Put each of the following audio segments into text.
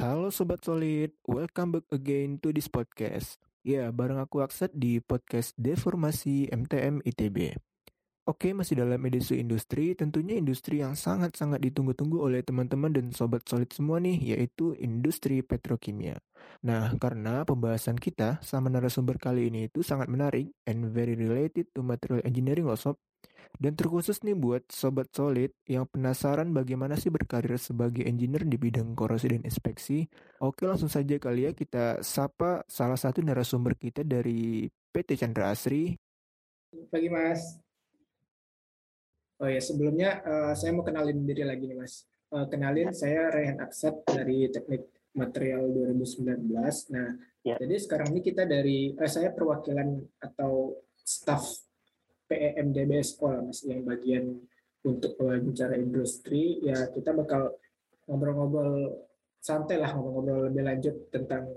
Halo Sobat Solid, welcome back again to this podcast. Ya, bareng aku Aksat di podcast Deformasi MTM ITB. Oke, masih dalam edisi industri, tentunya industri yang sangat-sangat ditunggu-tunggu oleh teman-teman dan sobat solid semua nih, yaitu industri petrokimia. Nah, karena pembahasan kita sama narasumber kali ini itu sangat menarik and very related to material engineering loh sob. Dan terkhusus nih buat sobat solid yang penasaran bagaimana sih berkarir sebagai engineer di bidang korosi dan inspeksi. Oke langsung saja kali ya kita sapa salah satu narasumber kita dari PT Chandra Asri. Pagi Mas. Oh ya sebelumnya uh, saya mau kenalin diri lagi nih Mas. Uh, kenalin saya Rehan Aksat dari Teknik Material 2019. Nah ya. jadi sekarang ini kita dari uh, saya perwakilan atau staff PEMDB sekolah mas yang bagian untuk bicara industri. Ya kita bakal ngobrol-ngobrol santai lah ngobrol-ngobrol lebih lanjut tentang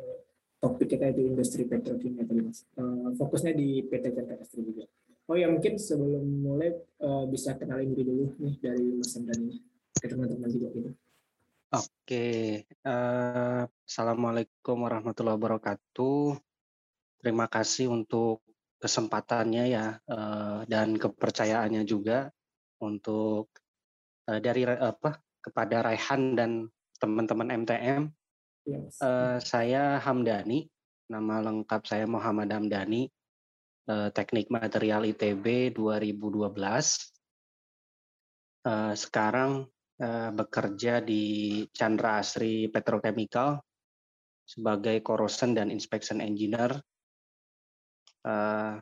topik kita itu industri petrokimia tadi mas. Uh, fokusnya di PT Estri juga. Oh ya mungkin sebelum mulai uh, bisa kenalin diri dulu nih dari mas Andani ke teman-teman juga gitu. Oke, uh, assalamualaikum warahmatullahi wabarakatuh. Terima kasih untuk kesempatannya ya uh, dan kepercayaannya juga untuk uh, dari apa kepada Raihan dan teman-teman MTM. Yes. Uh, saya Hamdani, nama lengkap saya Muhammad Hamdani, uh, Teknik Material ITB 2012. Uh, sekarang uh, bekerja di Chandra Asri Petrochemical sebagai Corrosion dan Inspection Engineer uh,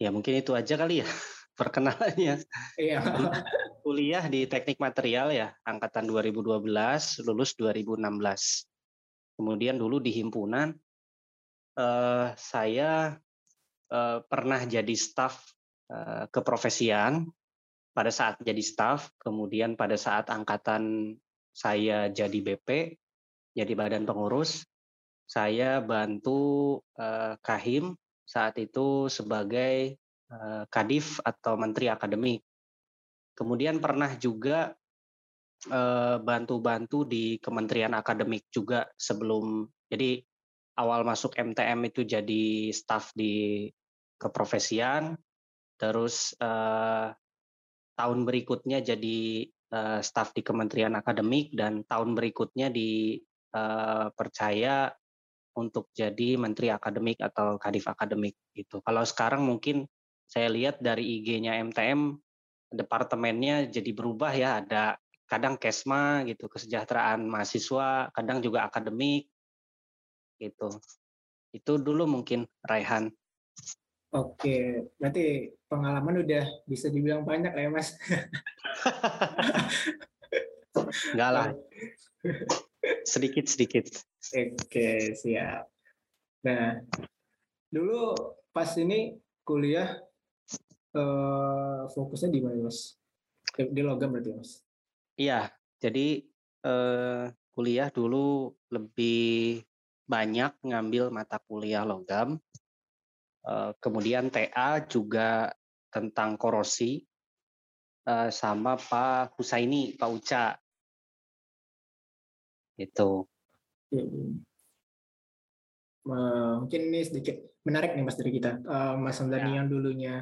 ya mungkin itu aja kali ya perkenalannya. Iya. Kuliah di Teknik Material ya, angkatan 2012, lulus 2016. Kemudian dulu di himpunan uh, saya uh, pernah jadi staf uh, keprofesian pada saat jadi staf, kemudian pada saat angkatan saya jadi BP, jadi badan pengurus, saya bantu uh, Kahim saat itu sebagai uh, kadif atau menteri akademik. Kemudian pernah juga bantu-bantu uh, di Kementerian Akademik juga sebelum jadi awal masuk MTM itu jadi staf di keprofesian, terus uh, tahun berikutnya jadi uh, staf di Kementerian Akademik dan tahun berikutnya dipercaya untuk jadi menteri akademik atau kadif akademik gitu. Kalau sekarang mungkin saya lihat dari IG-nya MTM departemennya jadi berubah ya, ada kadang kesma gitu, kesejahteraan mahasiswa, kadang juga akademik gitu. Itu dulu mungkin Raihan. Oke, berarti pengalaman udah bisa dibilang banyak ya Mas. Enggak lah. sedikit sedikit. Oke siap. Nah dulu pas ini kuliah eh, fokusnya di mana mas? Di logam berarti mas? Iya, jadi eh, kuliah dulu lebih banyak ngambil mata kuliah logam. Eh, kemudian TA juga tentang korosi eh, sama Pak Husaini, Pak Uca itu. Hmm. Uh, mungkin ini sedikit menarik nih mas dari kita. Uh, mas Hamdani ya. yang dulunya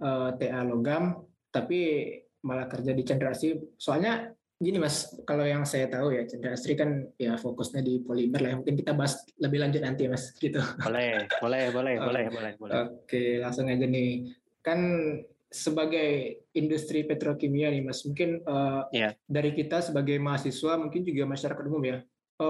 uh, eh, TA logam, tapi malah kerja di Chandra Asri. Soalnya gini mas, kalau yang saya tahu ya Chandra Asri kan ya fokusnya di polimer lah. Mungkin kita bahas lebih lanjut nanti mas, gitu. Boleh, boleh, boleh, uh, boleh, boleh, boleh. Oke, langsung aja nih. Kan sebagai industri petrokimia nih mas, mungkin uh, yeah. dari kita sebagai mahasiswa, mungkin juga masyarakat umum ya,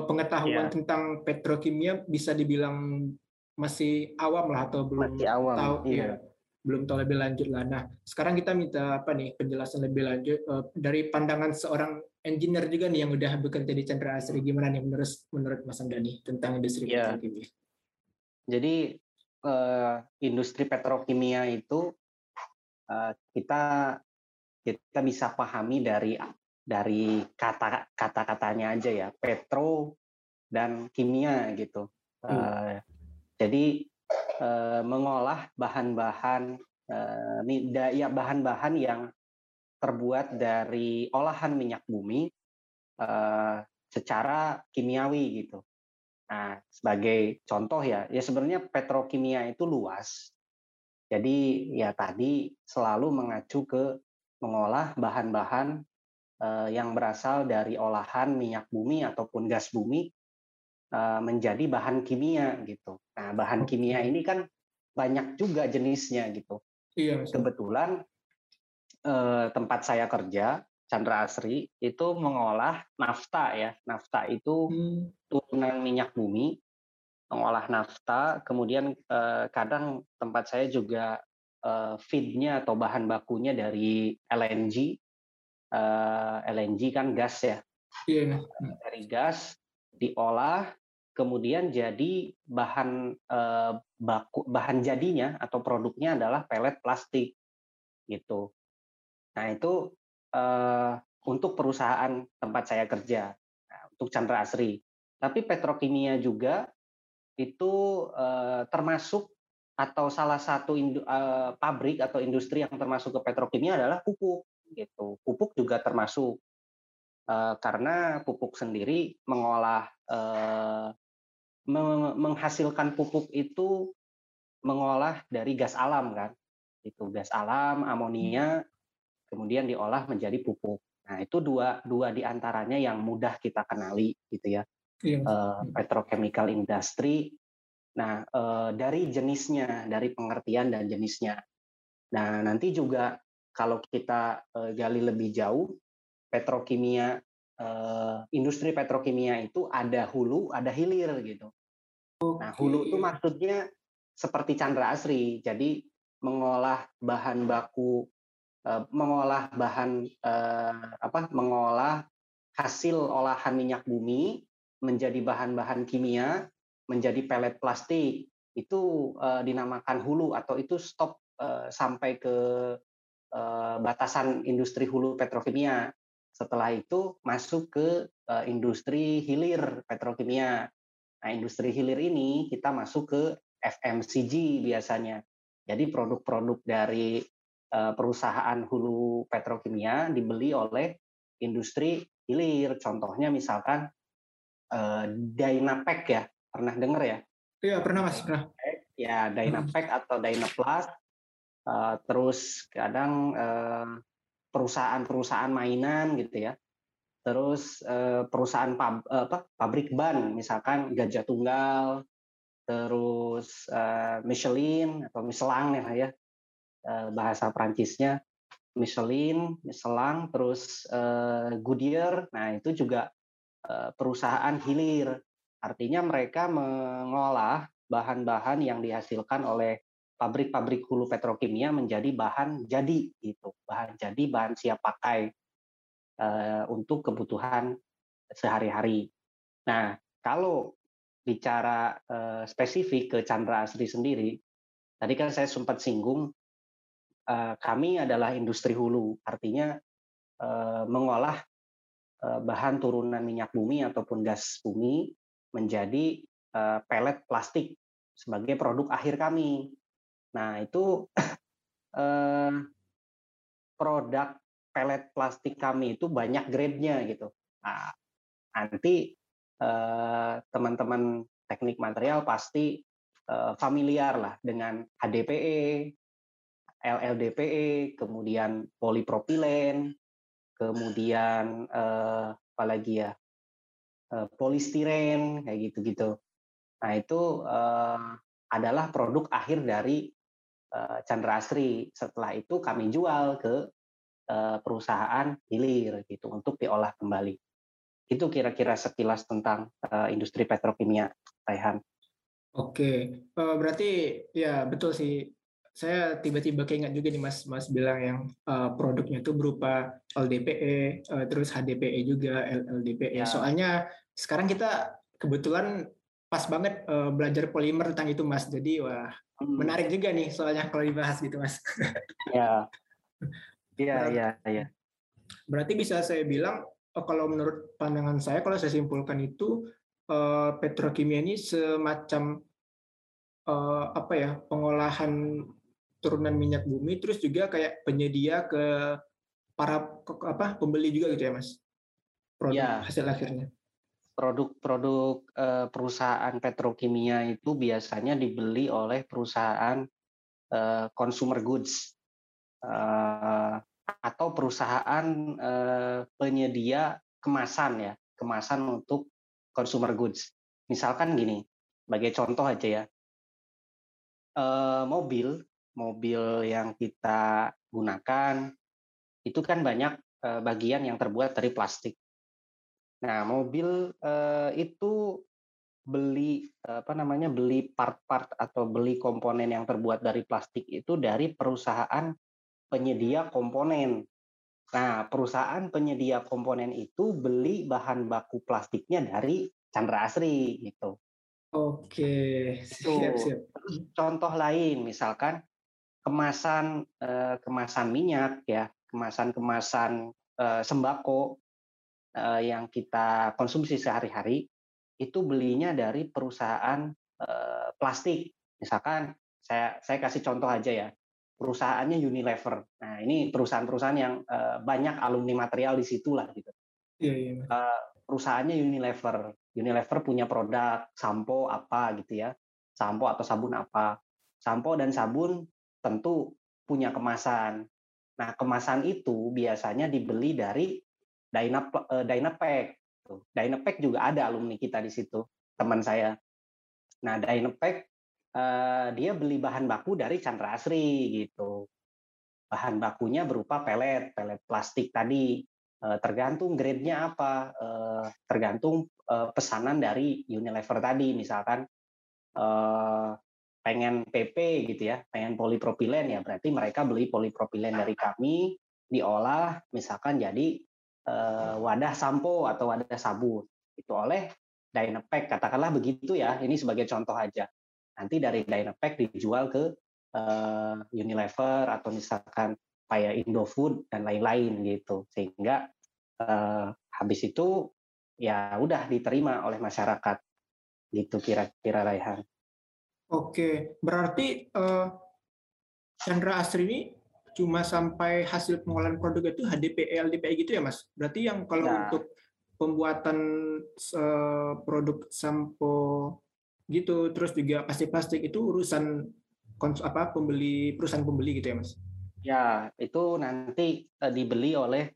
pengetahuan yeah. tentang petrokimia bisa dibilang masih awam lah atau belum masih awam, tahu iya. ya belum tahu lebih lanjut lah. Nah sekarang kita minta apa nih penjelasan lebih lanjut uh, dari pandangan seorang engineer juga nih yang udah bekerja di Chandra Asri gimana nih menurut menurut Mas Andani tentang industri yeah. petrokimia? Jadi uh, industri petrokimia itu uh, kita kita bisa pahami dari dari kata kata katanya aja ya petro dan kimia gitu hmm. uh, jadi uh, mengolah bahan-bahan uh, ya bahan-bahan yang terbuat dari olahan minyak bumi uh, secara kimiawi gitu. Nah, sebagai contoh ya, ya sebenarnya petrokimia itu luas. Jadi ya tadi selalu mengacu ke mengolah bahan-bahan eh, yang berasal dari olahan minyak bumi ataupun gas bumi eh, menjadi bahan kimia gitu. Nah, bahan kimia ini kan banyak juga jenisnya gitu. Iya. Kebetulan eh, tempat saya kerja Chandra Asri itu mengolah nafta ya. Nafta itu hmm. turunan minyak bumi, mengolah nafta. Kemudian eh, kadang tempat saya juga eh, feednya atau bahan bakunya dari LNG. Eh, LNG kan gas ya. Iya. Dari gas diolah, kemudian jadi bahan eh, baku bahan jadinya atau produknya adalah pelet plastik gitu. Nah itu uh, untuk perusahaan tempat saya kerja, nah, untuk Chandra Asri. Tapi petrokimia juga itu uh, termasuk atau salah satu indu, uh, pabrik atau industri yang termasuk ke petrokimia adalah pupuk. Gitu. Pupuk juga termasuk uh, karena pupuk sendiri mengolah uh, menghasilkan pupuk itu mengolah dari gas alam kan itu gas alam amonia kemudian diolah menjadi pupuk. Nah, itu dua dua di antaranya yang mudah kita kenali gitu ya. Iya. Uh, petrochemical industry. Nah, uh, dari jenisnya, dari pengertian dan jenisnya. Nah, nanti juga kalau kita uh, gali lebih jauh, petrokimia, uh, industri petrokimia itu ada hulu, ada hilir gitu. Nah, hulu itu maksudnya seperti Chandra Asri, jadi mengolah bahan baku Eh, mengolah bahan eh, apa mengolah hasil olahan minyak bumi menjadi bahan-bahan kimia menjadi pelet plastik itu eh, dinamakan hulu atau itu stop sampai ke batasan industri hulu petrokimia setelah itu masuk ke industri hilir petrokimia nah industri hilir ini kita masuk ke FMCG biasanya jadi produk-produk dari Eh, perusahaan hulu petrokimia dibeli oleh industri hilir. Contohnya misalkan Dynapec ya, pernah dengar ya? Iya pernah mas, pernah. Ya Dynapec hmm. atau Dynaplast. Uh, terus kadang perusahaan-perusahaan mainan gitu ya. Terus perusahaan pab, apa, pabrik ban, misalkan Gajah Tunggal, terus Michelin atau Michelin ya, Eh, bahasa Prancisnya Michelin, Michelin, terus Goodyear. Nah, itu juga perusahaan hilir. Artinya mereka mengolah bahan-bahan yang dihasilkan oleh pabrik-pabrik hulu petrokimia menjadi bahan jadi gitu, bahan jadi bahan siap pakai uh, untuk kebutuhan sehari-hari. Nah, kalau bicara uh, spesifik ke Chandra Asri sendiri, tadi kan saya sempat singgung Eh, kami adalah industri hulu, artinya eh, mengolah eh, bahan turunan minyak bumi ataupun gas bumi menjadi pelet plastik sebagai produk akhir kami. Nah itu produk pelet plastik kami itu banyak grade-nya gitu. Nah, nanti teman-teman teknik material pasti familiar lah dengan HDPE, LLDPE, kemudian polipropilen, kemudian eh, apa lagi ya eh, polistiren kayak gitu-gitu. Nah itu eh, adalah produk akhir dari eh, Chandra Asri. Setelah itu kami jual ke eh, perusahaan hilir gitu untuk diolah kembali. Itu kira-kira sekilas tentang eh, industri petrokimia, Taihan. Oke, berarti ya betul sih saya tiba-tiba keinget juga nih Mas Mas bilang yang uh, produknya itu berupa LDPE uh, eh, terus HDPE juga LDPE. Ya. Soalnya sekarang kita kebetulan pas banget uh, belajar polimer tentang itu Mas. Jadi wah hmm. menarik juga nih soalnya kalau dibahas gitu Mas. Ya. Iya iya iya. Berarti bisa saya bilang kalau menurut pandangan saya kalau saya simpulkan itu uh, petrokimia ini semacam uh, apa ya pengolahan turunan minyak bumi terus juga kayak penyedia ke para ke, apa pembeli juga gitu ya mas produk ya. hasil akhirnya produk-produk uh, perusahaan petrokimia itu biasanya dibeli oleh perusahaan uh, consumer goods uh, atau perusahaan penyedia kemasan ya, kemasan untuk consumer goods. Misalkan gini, sebagai contoh aja ya, mobil, mobil yang kita gunakan itu kan banyak bagian yang terbuat dari plastik. Nah, mobil uh, itu beli apa namanya beli part-part atau beli komponen yang terbuat dari plastik itu dari perusahaan penyedia komponen. Nah, perusahaan penyedia komponen itu beli bahan baku plastiknya dari Chandra Asri gitu. Oke, siap, siap. Contoh lain, misalkan kemasan eh, kemasan minyak ya, kemasan-kemasan eh, sembako Eh, yang kita konsumsi sehari-hari itu belinya dari perusahaan uh, plastik. Misalkan saya saya kasih contoh aja ya. Perusahaannya Unilever. Nah, ini perusahaan-perusahaan yang uh, banyak alumni material di situ lah gitu. Iya, iya. Uh, perusahaannya Unilever. Unilever punya produk sampo apa gitu ya. Sampo atau sabun apa. Sampo dan sabun tentu punya kemasan. Nah, kemasan itu biasanya dibeli dari Dynap, uh, Dynapack. Dynapack juga ada alumni kita di situ, teman saya. Nah, Dynapack uh, dia beli bahan baku dari Chandra Asri gitu. Bahan bakunya berupa pelet, pelet plastik tadi. Uh, tergantung grade-nya apa, tergantung pesanan dari Unilever tadi. Misalkan pengen PP gitu ya, pengen polipropilen ya berarti mereka beli polipropilen dari kami diolah misalkan jadi uh, wadah sampo atau wadah sabun itu oleh Dynapack katakanlah begitu ya ini sebagai contoh aja. Nanti dari Dynapack dijual ke uh, Unilever atau misalkan kayak Indofood dan lain-lain gitu. Sehingga uh, habis itu ya udah diterima oleh masyarakat. Gitu kira-kira Raihan. Oke, berarti uh, Chandra Asri ini cuma sampai hasil pengolahan produk itu HDP, LDP gitu ya Mas? Berarti yang kalau ya. untuk pembuatan uh, produk sampo gitu, terus juga plastik-plastik itu urusan apa pembeli perusahaan pembeli gitu ya Mas? Ya, itu nanti uh, dibeli oleh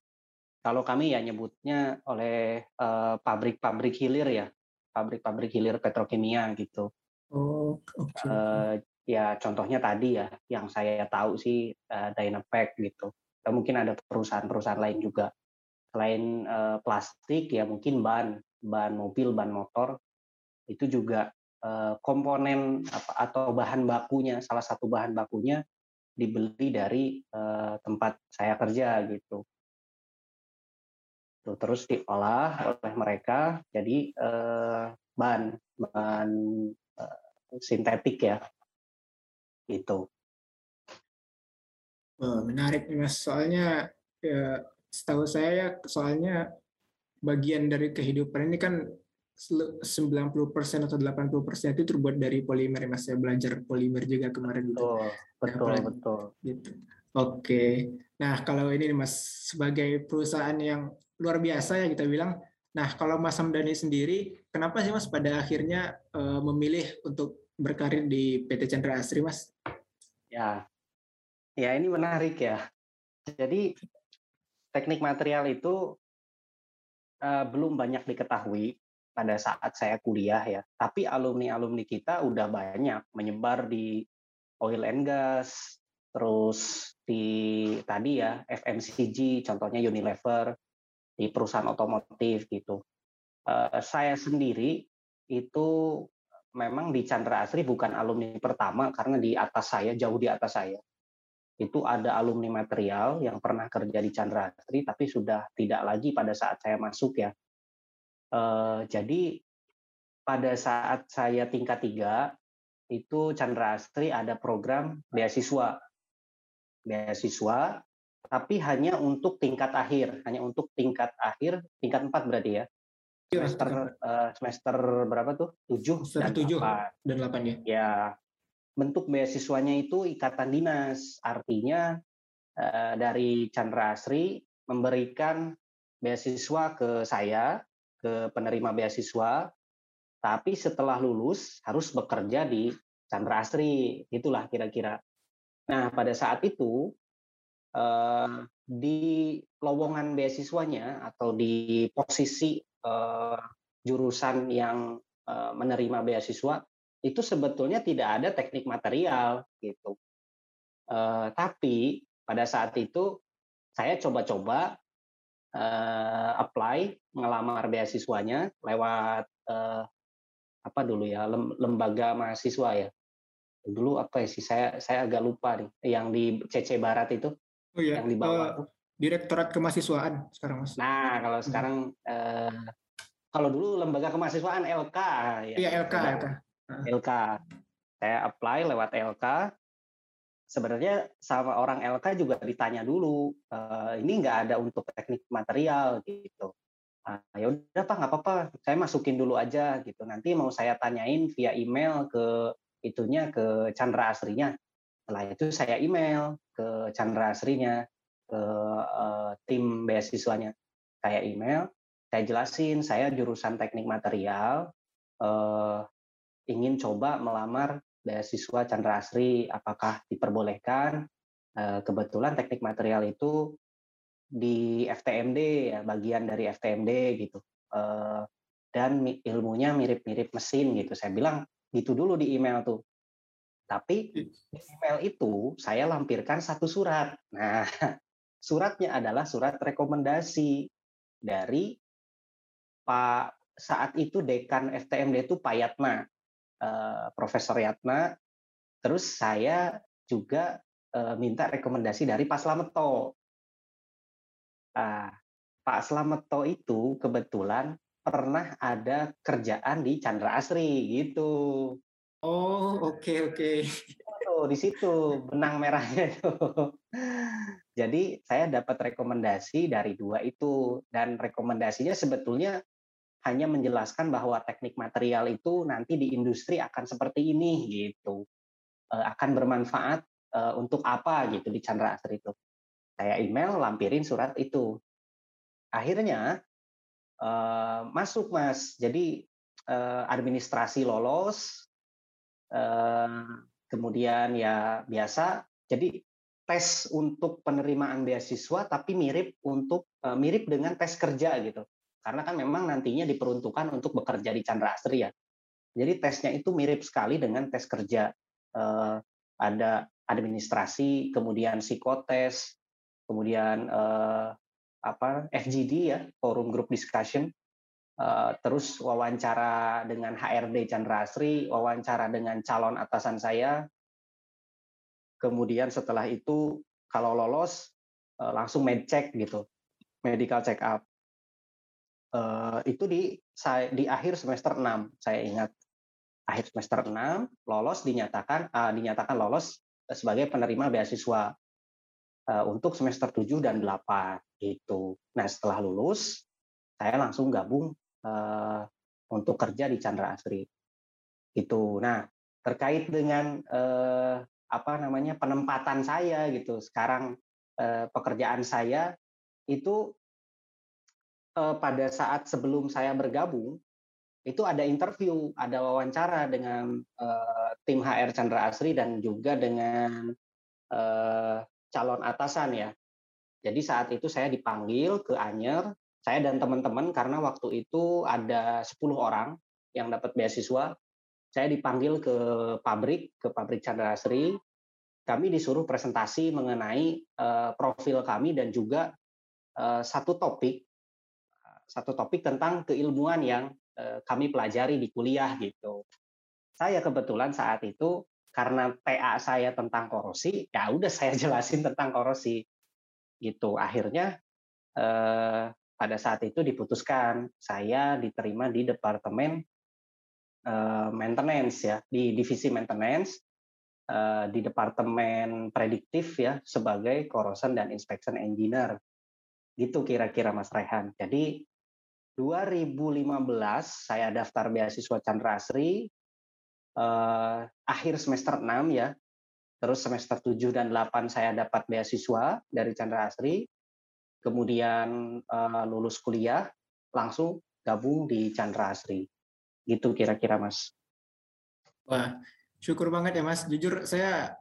kalau kami ya nyebutnya oleh uh, pabrik-pabrik hilir ya, pabrik-pabrik hilir petrokimia gitu. Oh, okay. uh, ya contohnya tadi ya yang saya tahu sih uh, Dynapack gitu. Atau mungkin ada perusahaan-perusahaan lain juga. Selain uh, plastik ya mungkin ban ban mobil ban motor itu juga uh, komponen apa, atau bahan bakunya salah satu bahan bakunya dibeli dari uh, tempat saya kerja gitu. Tuh, terus diolah oleh mereka jadi uh, ban ban uh, sintetik ya itu. Oh, menarik nih mas, soalnya ya, setahu saya soalnya bagian dari kehidupan ini kan 90% atau 80% itu terbuat dari polimer mas saya belajar polimer juga kemarin gitu. Oh, betul nah, betul. Gitu. Oke. Nah, kalau ini nih Mas sebagai perusahaan yang luar biasa ya kita bilang. Nah, kalau Mas Hamdani sendiri, kenapa sih Mas pada akhirnya uh, memilih untuk berkarir di PT Chandra Asri, Mas? Ya, ya ini menarik ya. Jadi teknik material itu uh, belum banyak diketahui pada saat saya kuliah ya. Tapi alumni-alumni kita udah banyak menyebar di oil and gas, terus di tadi ya FMCG, contohnya Unilever, di perusahaan otomotif gitu. Uh, saya sendiri itu memang di Chandra Asri bukan alumni pertama karena di atas saya jauh di atas saya. Itu ada alumni material yang pernah kerja di Chandra Asri tapi sudah tidak lagi pada saat saya masuk ya. Uh, jadi pada saat saya tingkat tiga itu Chandra Asri ada program beasiswa. Beasiswa tapi hanya untuk tingkat akhir hanya untuk tingkat akhir tingkat empat berarti ya semester uh, semester berapa tuh? tujuh dan tujuh dan delapan ya. Ya, bentuk beasiswanya itu ikatan dinas. Artinya uh, dari Chandra Asri memberikan beasiswa ke saya, ke penerima beasiswa, tapi setelah lulus harus bekerja di Chandra Asri, itulah kira-kira. Nah, pada saat itu eh, di lowongan beasiswanya atau di posisi eh, jurusan yang eh, menerima beasiswa itu sebetulnya tidak ada teknik material gitu. Eh, tapi pada saat itu saya coba-coba uh, apply ngelamar beasiswanya lewat uh, apa dulu ya lembaga mahasiswa ya dulu apa ya sih saya saya agak lupa nih yang di CC Barat itu oh, iya. yang di bawah uh, Direktorat Kemahasiswaan sekarang mas. Nah kalau hmm. sekarang uh, kalau dulu lembaga kemahasiswaan LK ya iya LK LK LK saya apply lewat LK sebenarnya sama orang LK juga ditanya dulu e, ini nggak ada untuk teknik material gitu. Nah, ya udah pak nggak apa-apa. Saya masukin dulu aja gitu. Nanti mau saya tanyain via email ke itunya ke Chandra Asrinya. Setelah itu saya email ke Chandra Asrinya ke uh, tim beasiswanya. Saya email saya jelasin saya jurusan teknik material uh, ingin coba melamar beasiswa Chandra Asri. Apakah diperbolehkan? Eh, kebetulan teknik material itu di FTMD ya bagian dari FTMD gitu. Eh, dan ilmunya mirip-mirip mesin gitu. Saya bilang gitu dulu di email tuh. Tapi di email itu saya lampirkan satu surat. Nah suratnya adalah surat rekomendasi dari Pak saat itu dekan FTMD itu Pak Yatna Eh, Profesor Yatna. Terus saya juga uh, minta rekomendasi dari Pak Slameto. Uh, Pak Slameto itu kebetulan pernah ada kerjaan di Chandra Asri gitu. Oh oke okay, oke. Tuh di situ benang merahnya itu. Jadi saya dapat rekomendasi dari dua itu. Dan rekomendasinya sebetulnya hanya menjelaskan bahwa teknik material itu nanti di industri akan seperti ini gitu. Eh, akan bermanfaat eh, untuk apa gitu di Chandra Asri itu. Saya email lampirin surat itu. Akhirnya eh, masuk mas. Jadi administrasi lolos kemudian ya biasa jadi tes untuk penerimaan beasiswa tapi mirip untuk mirip dengan tes kerja gitu karena kan memang nantinya diperuntukkan untuk bekerja di Chandra Asri ya. Jadi tesnya itu mirip sekali dengan tes kerja. Eh, ada administrasi, kemudian psikotes, kemudian eh, apa FGD ya, forum group discussion, eh, terus wawancara dengan HRD Chandra Asri, wawancara dengan calon atasan saya, kemudian setelah itu kalau lolos eh, langsung med check gitu, medical check up. Uh, itu di saya di akhir semester 6 saya ingat. Akhir semester 6 lolos dinyatakan uh, dinyatakan lolos sebagai penerima beasiswa untuk semester 7 dan 8 itu. Nah, setelah lulus saya langsung gabung uh, untuk kerja di Chandra Asri. Itu. Nah, terkait dengan uh, apa namanya penempatan saya gitu. Sekarang uh, pekerjaan saya itu uh, pada saat sebelum saya bergabung itu ada interview, ada wawancara dengan uh, tim HR Chandra Asri dan juga dengan uh, calon atasan ya. Jadi saat itu saya dipanggil ke Anyer, saya dan teman-teman karena waktu itu ada 10 orang yang dapat beasiswa. Saya dipanggil ke pabrik, ke pabrik Chandra Asri. Kami disuruh presentasi mengenai uh, profil kami dan juga uh, satu topik satu topik tentang keilmuan yang eh, kami pelajari di kuliah gitu. Saya kebetulan saat itu karena TA saya tentang korosi, ya udah saya jelasin tentang korosi gitu. Akhirnya eh, pada saat itu diputuskan saya diterima di departemen eh, maintenance ya, di divisi maintenance eh, di departemen prediktif ya sebagai corrosion dan inspection engineer gitu kira-kira Mas Rehan. Jadi 2015 saya daftar beasiswa Chandra Asri eh, akhir semester 6 ya. Terus semester 7 dan 8 saya dapat beasiswa dari Chandra Asri. Kemudian eh, lulus kuliah langsung gabung di Chandra Asri. Gitu kira-kira Mas. Wah, syukur banget ya Mas. Jujur saya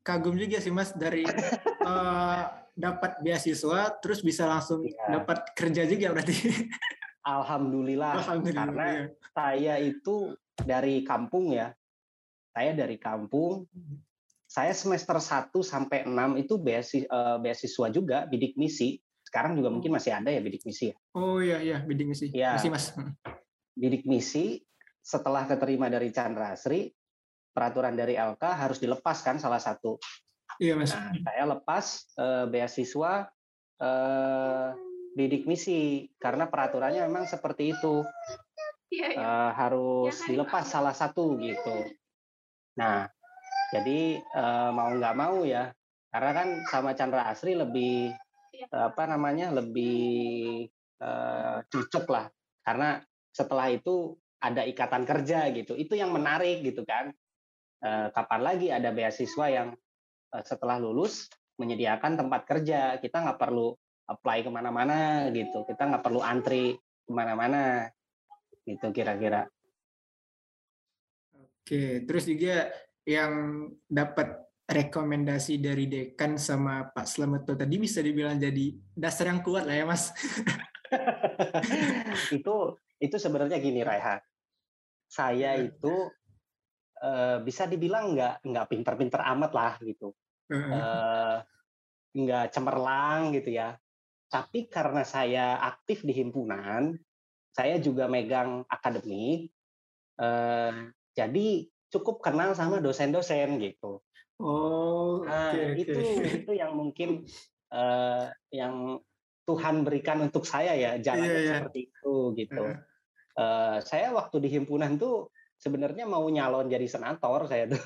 kagum juga sih Mas dari uh, dapat beasiswa terus bisa langsung ya. dapat kerja juga berarti. Alhamdulillah, Alhamdulillah karena ya. saya itu dari kampung ya. Saya dari kampung. Saya semester 1 sampai 6 itu beasiswa, uh, beasiswa juga bidik misi. Sekarang juga mungkin masih ada ya bidik misi ya. Oh iya iya bidik misi. Ya. Masih Mas. Bidik misi setelah keterima dari Chandra Asri, peraturan dari LK harus dilepaskan salah satu. Iya Mas. Nah, saya lepas uh, beasiswa uh, bidik misi karena peraturannya memang seperti itu. Iya, iya. Uh, harus ya, kan? dilepas salah satu gitu. Nah, jadi uh, mau nggak mau ya, karena kan sama Chandra Asri lebih apa namanya lebih uh, cocok lah. Karena setelah itu ada ikatan kerja gitu. Itu yang menarik gitu kan. Uh, kapan lagi ada beasiswa yang uh, setelah lulus menyediakan tempat kerja. Kita nggak perlu apply ke mana-mana gitu. Kita nggak perlu antri ke mana-mana gitu kira-kira. Oke terus juga yang dapat rekomendasi dari dekan sama Pak Slamet tadi bisa dibilang jadi dasar yang kuat lah ya Mas. itu itu sebenarnya gini Raiha. Saya iya. itu uh, bisa dibilang nggak nggak pinter-pinter amat lah gitu. Uh, nggak cemerlang gitu ya. Tapi karena saya aktif di himpunan, saya juga megang akademik, uh, jadi cukup kenal sama dosen-dosen gitu. Oh, nah, okay, itu okay. itu yang mungkin uh, yang Tuhan berikan untuk saya ya jalan yeah, yeah. seperti itu gitu. Uh. Uh, saya waktu di himpunan tuh sebenarnya mau nyalon jadi senator saya tuh.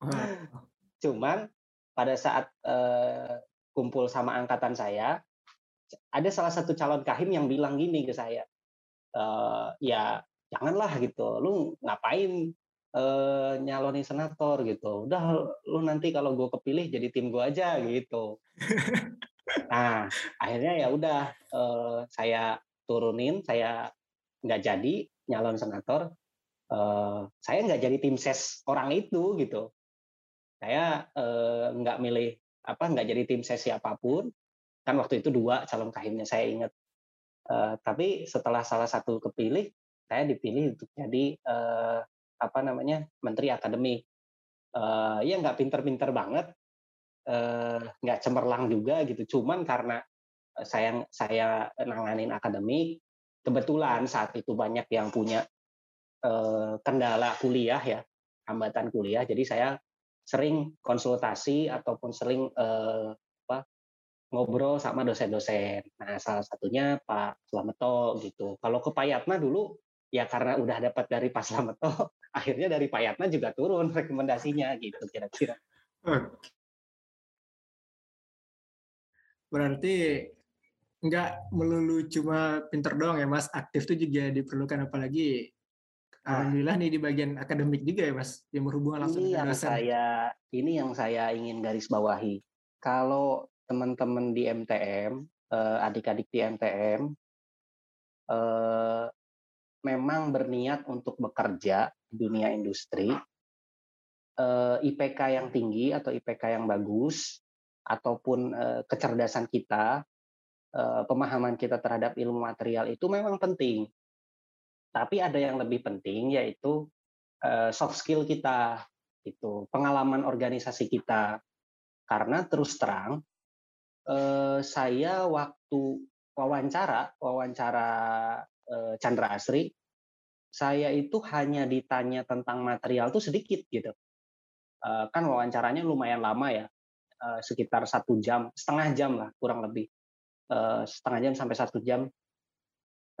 Uh. Cuman pada saat uh, kumpul sama angkatan saya, ada salah satu calon kahim yang bilang gini ke saya, uh, ya janganlah gitu, lu ngapain uh, nyalonin senator gitu. Udah lu nanti kalau gue kepilih jadi tim gue aja gitu. nah akhirnya ya udah uh, saya turunin, saya nggak jadi nyalon senator. Uh, saya nggak jadi tim ses orang itu gitu. Saya nggak milih apa nggak jadi tim ses siapa pun. Kan waktu itu dua calon kahimnya saya ingat. Uh, tapi setelah salah satu kepilih, saya dipilih untuk jadi uh, apa namanya menteri akademik uh, ya nggak pinter-pinter banget uh, nggak cemerlang juga gitu cuman karena saya saya nanganin akademik kebetulan saat itu banyak yang punya uh, kendala kuliah ya hambatan kuliah jadi saya sering konsultasi ataupun sering uh, apa ngobrol sama dosen-dosen. Nah, salah satunya Pak Slameto gitu. Kalau ke Payatna dulu ya karena udah dapat dari Pak Slameto, akhirnya dari Pak Yatna juga turun rekomendasinya gitu kira-kira. Berarti nggak melulu cuma pinter doang ya Mas, aktif tuh juga diperlukan apalagi ah. alhamdulillah nih di bagian akademik juga ya Mas, yang berhubungan langsung ini yang saya ini yang saya ingin garis bawahi. Kalau teman-teman di MTM, eh, adik-adik di MTM eh, memang berniat untuk bekerja di dunia industri, eh, IPK yang tinggi atau IPK yang bagus, ataupun eh, kecerdasan kita, eh, pemahaman kita terhadap ilmu material itu memang penting. Tapi ada yang lebih penting yaitu soft skill kita, itu pengalaman organisasi kita. Karena terus terang, saya waktu wawancara, wawancara Chandra Asri, saya itu hanya ditanya tentang material itu sedikit gitu. Eh, kan wawancaranya lumayan lama ya, eh, sekitar satu jam, setengah jam lah kurang lebih, setengah jam sampai satu jam.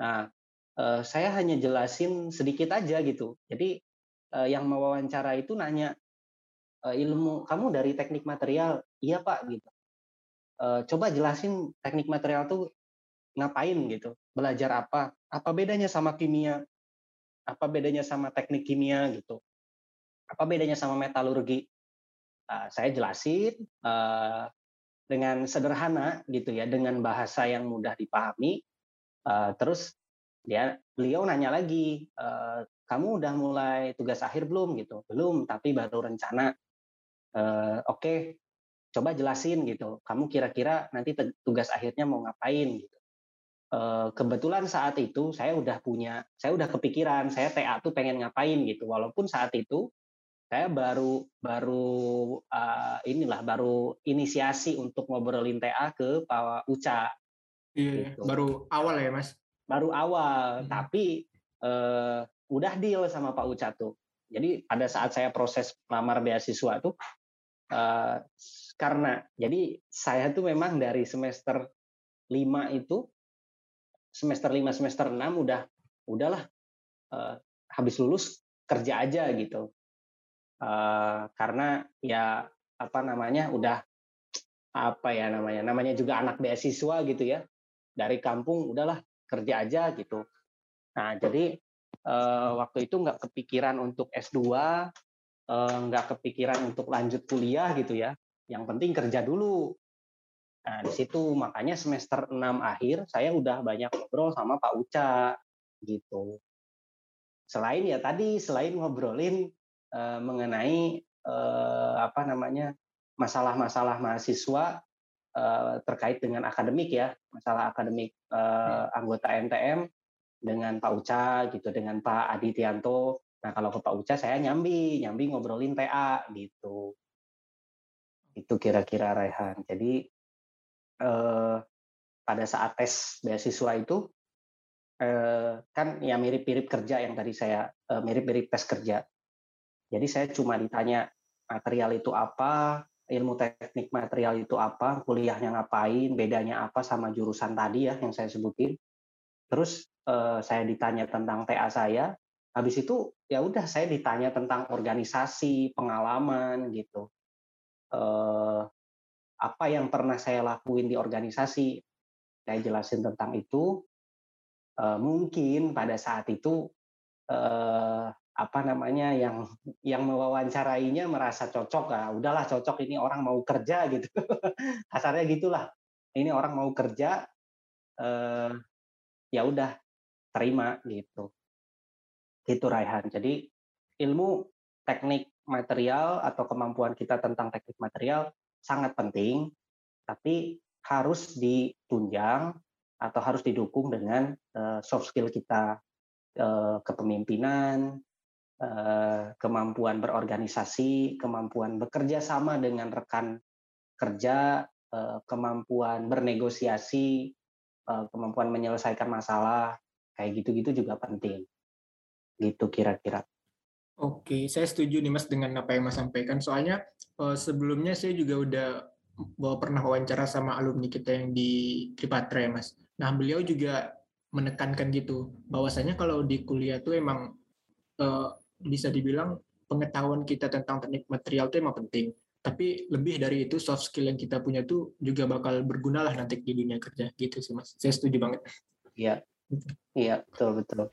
Nah, saya hanya jelasin sedikit aja gitu. Jadi yang mewawancara itu nanya ilmu kamu dari teknik material, iya pak gitu. Coba jelasin teknik material tuh ngapain gitu, belajar apa, apa bedanya sama kimia, apa bedanya sama teknik kimia gitu, apa bedanya sama metalurgi. Uh, saya jelasin uh, dengan sederhana gitu ya, dengan bahasa yang mudah dipahami. Uh, terus dia beliau nanya lagi, e, kamu udah mulai tugas akhir belum gitu? Belum, tapi baru rencana. E, Oke, okay, coba jelasin gitu. Kamu kira-kira nanti tugas akhirnya mau ngapain gitu. E, kebetulan saat itu saya udah punya, saya udah kepikiran, saya TA tuh pengen ngapain gitu. Walaupun saat itu saya baru baru uh, inilah baru inisiasi untuk ngobrolin TA ke Pak Uca. Iya, gitu. baru awal ya mas baru awal, hmm. tapi uh, udah deal sama Pak Uca tuh. Jadi pada saat saya proses lamar beasiswa tuh, uh, karena jadi saya tuh memang dari semester 5 itu, semester 5, semester 6 udah, udahlah, uh, habis lulus kerja aja gitu. Uh, karena ya apa namanya udah apa ya namanya namanya juga anak beasiswa gitu ya dari kampung udahlah kerja aja gitu. Nah, jadi uh, waktu itu nggak kepikiran untuk S2, uh, kepikiran untuk lanjut kuliah gitu ya. Yang penting kerja dulu. Nah, di situ makanya semester 6 akhir saya udah banyak ngobrol sama Pak Uca gitu. Selain ya tadi selain ngobrolin uh, mengenai uh, apa namanya masalah-masalah mahasiswa uh, terkait dengan akademik ya, masalah akademik uh, anggota MTM dengan Pak Uca gitu, dengan Pak Adityanto. Nah kalau ke Pak Uca saya nyambi, nyambi ngobrolin TA gitu. Itu kira-kira Rehan. Jadi uh, pada saat tes beasiswa itu uh, kan ya mirip-mirip kerja yang tadi saya mirip-mirip tes kerja. Jadi saya cuma ditanya material itu apa, ilmu teknik material itu apa, kuliahnya ngapain, bedanya apa sama jurusan tadi ya yang saya sebutin. Terus eh, saya ditanya tentang TA saya, habis itu ya udah saya ditanya tentang organisasi, pengalaman gitu. Eh, apa yang pernah saya lakuin di organisasi, saya jelasin tentang itu. Eh, mungkin pada saat itu eh, apa namanya yang yang mewawancarainya merasa cocok ah udahlah cocok ini orang mau kerja gitu kasarnya gitulah ini orang mau kerja eh, ya udah terima gitu gitu Raihan jadi ilmu teknik material atau kemampuan kita tentang teknik material sangat penting tapi harus ditunjang atau harus didukung dengan uh, soft skill kita uh, kepemimpinan Eh, kemampuan berorganisasi, kemampuan bekerja sama dengan rekan kerja, eh, kemampuan bernegosiasi, eh, kemampuan menyelesaikan masalah, kayak gitu-gitu juga penting. Gitu kira-kira. Oke, saya setuju nih Mas dengan apa yang Mas sampaikan. Soalnya sebelumnya saya juga udah bahwa pernah wawancara sama alumni kita yang di Tripatra ya Mas. Nah beliau juga menekankan gitu, bahwasanya kalau di kuliah tuh emang bisa dibilang pengetahuan kita tentang teknik material itu emang penting. Tapi lebih dari itu soft skill yang kita punya tuh juga bakal berguna lah nanti di dunia kerja gitu sih mas. Saya setuju banget. Iya, iya betul betul.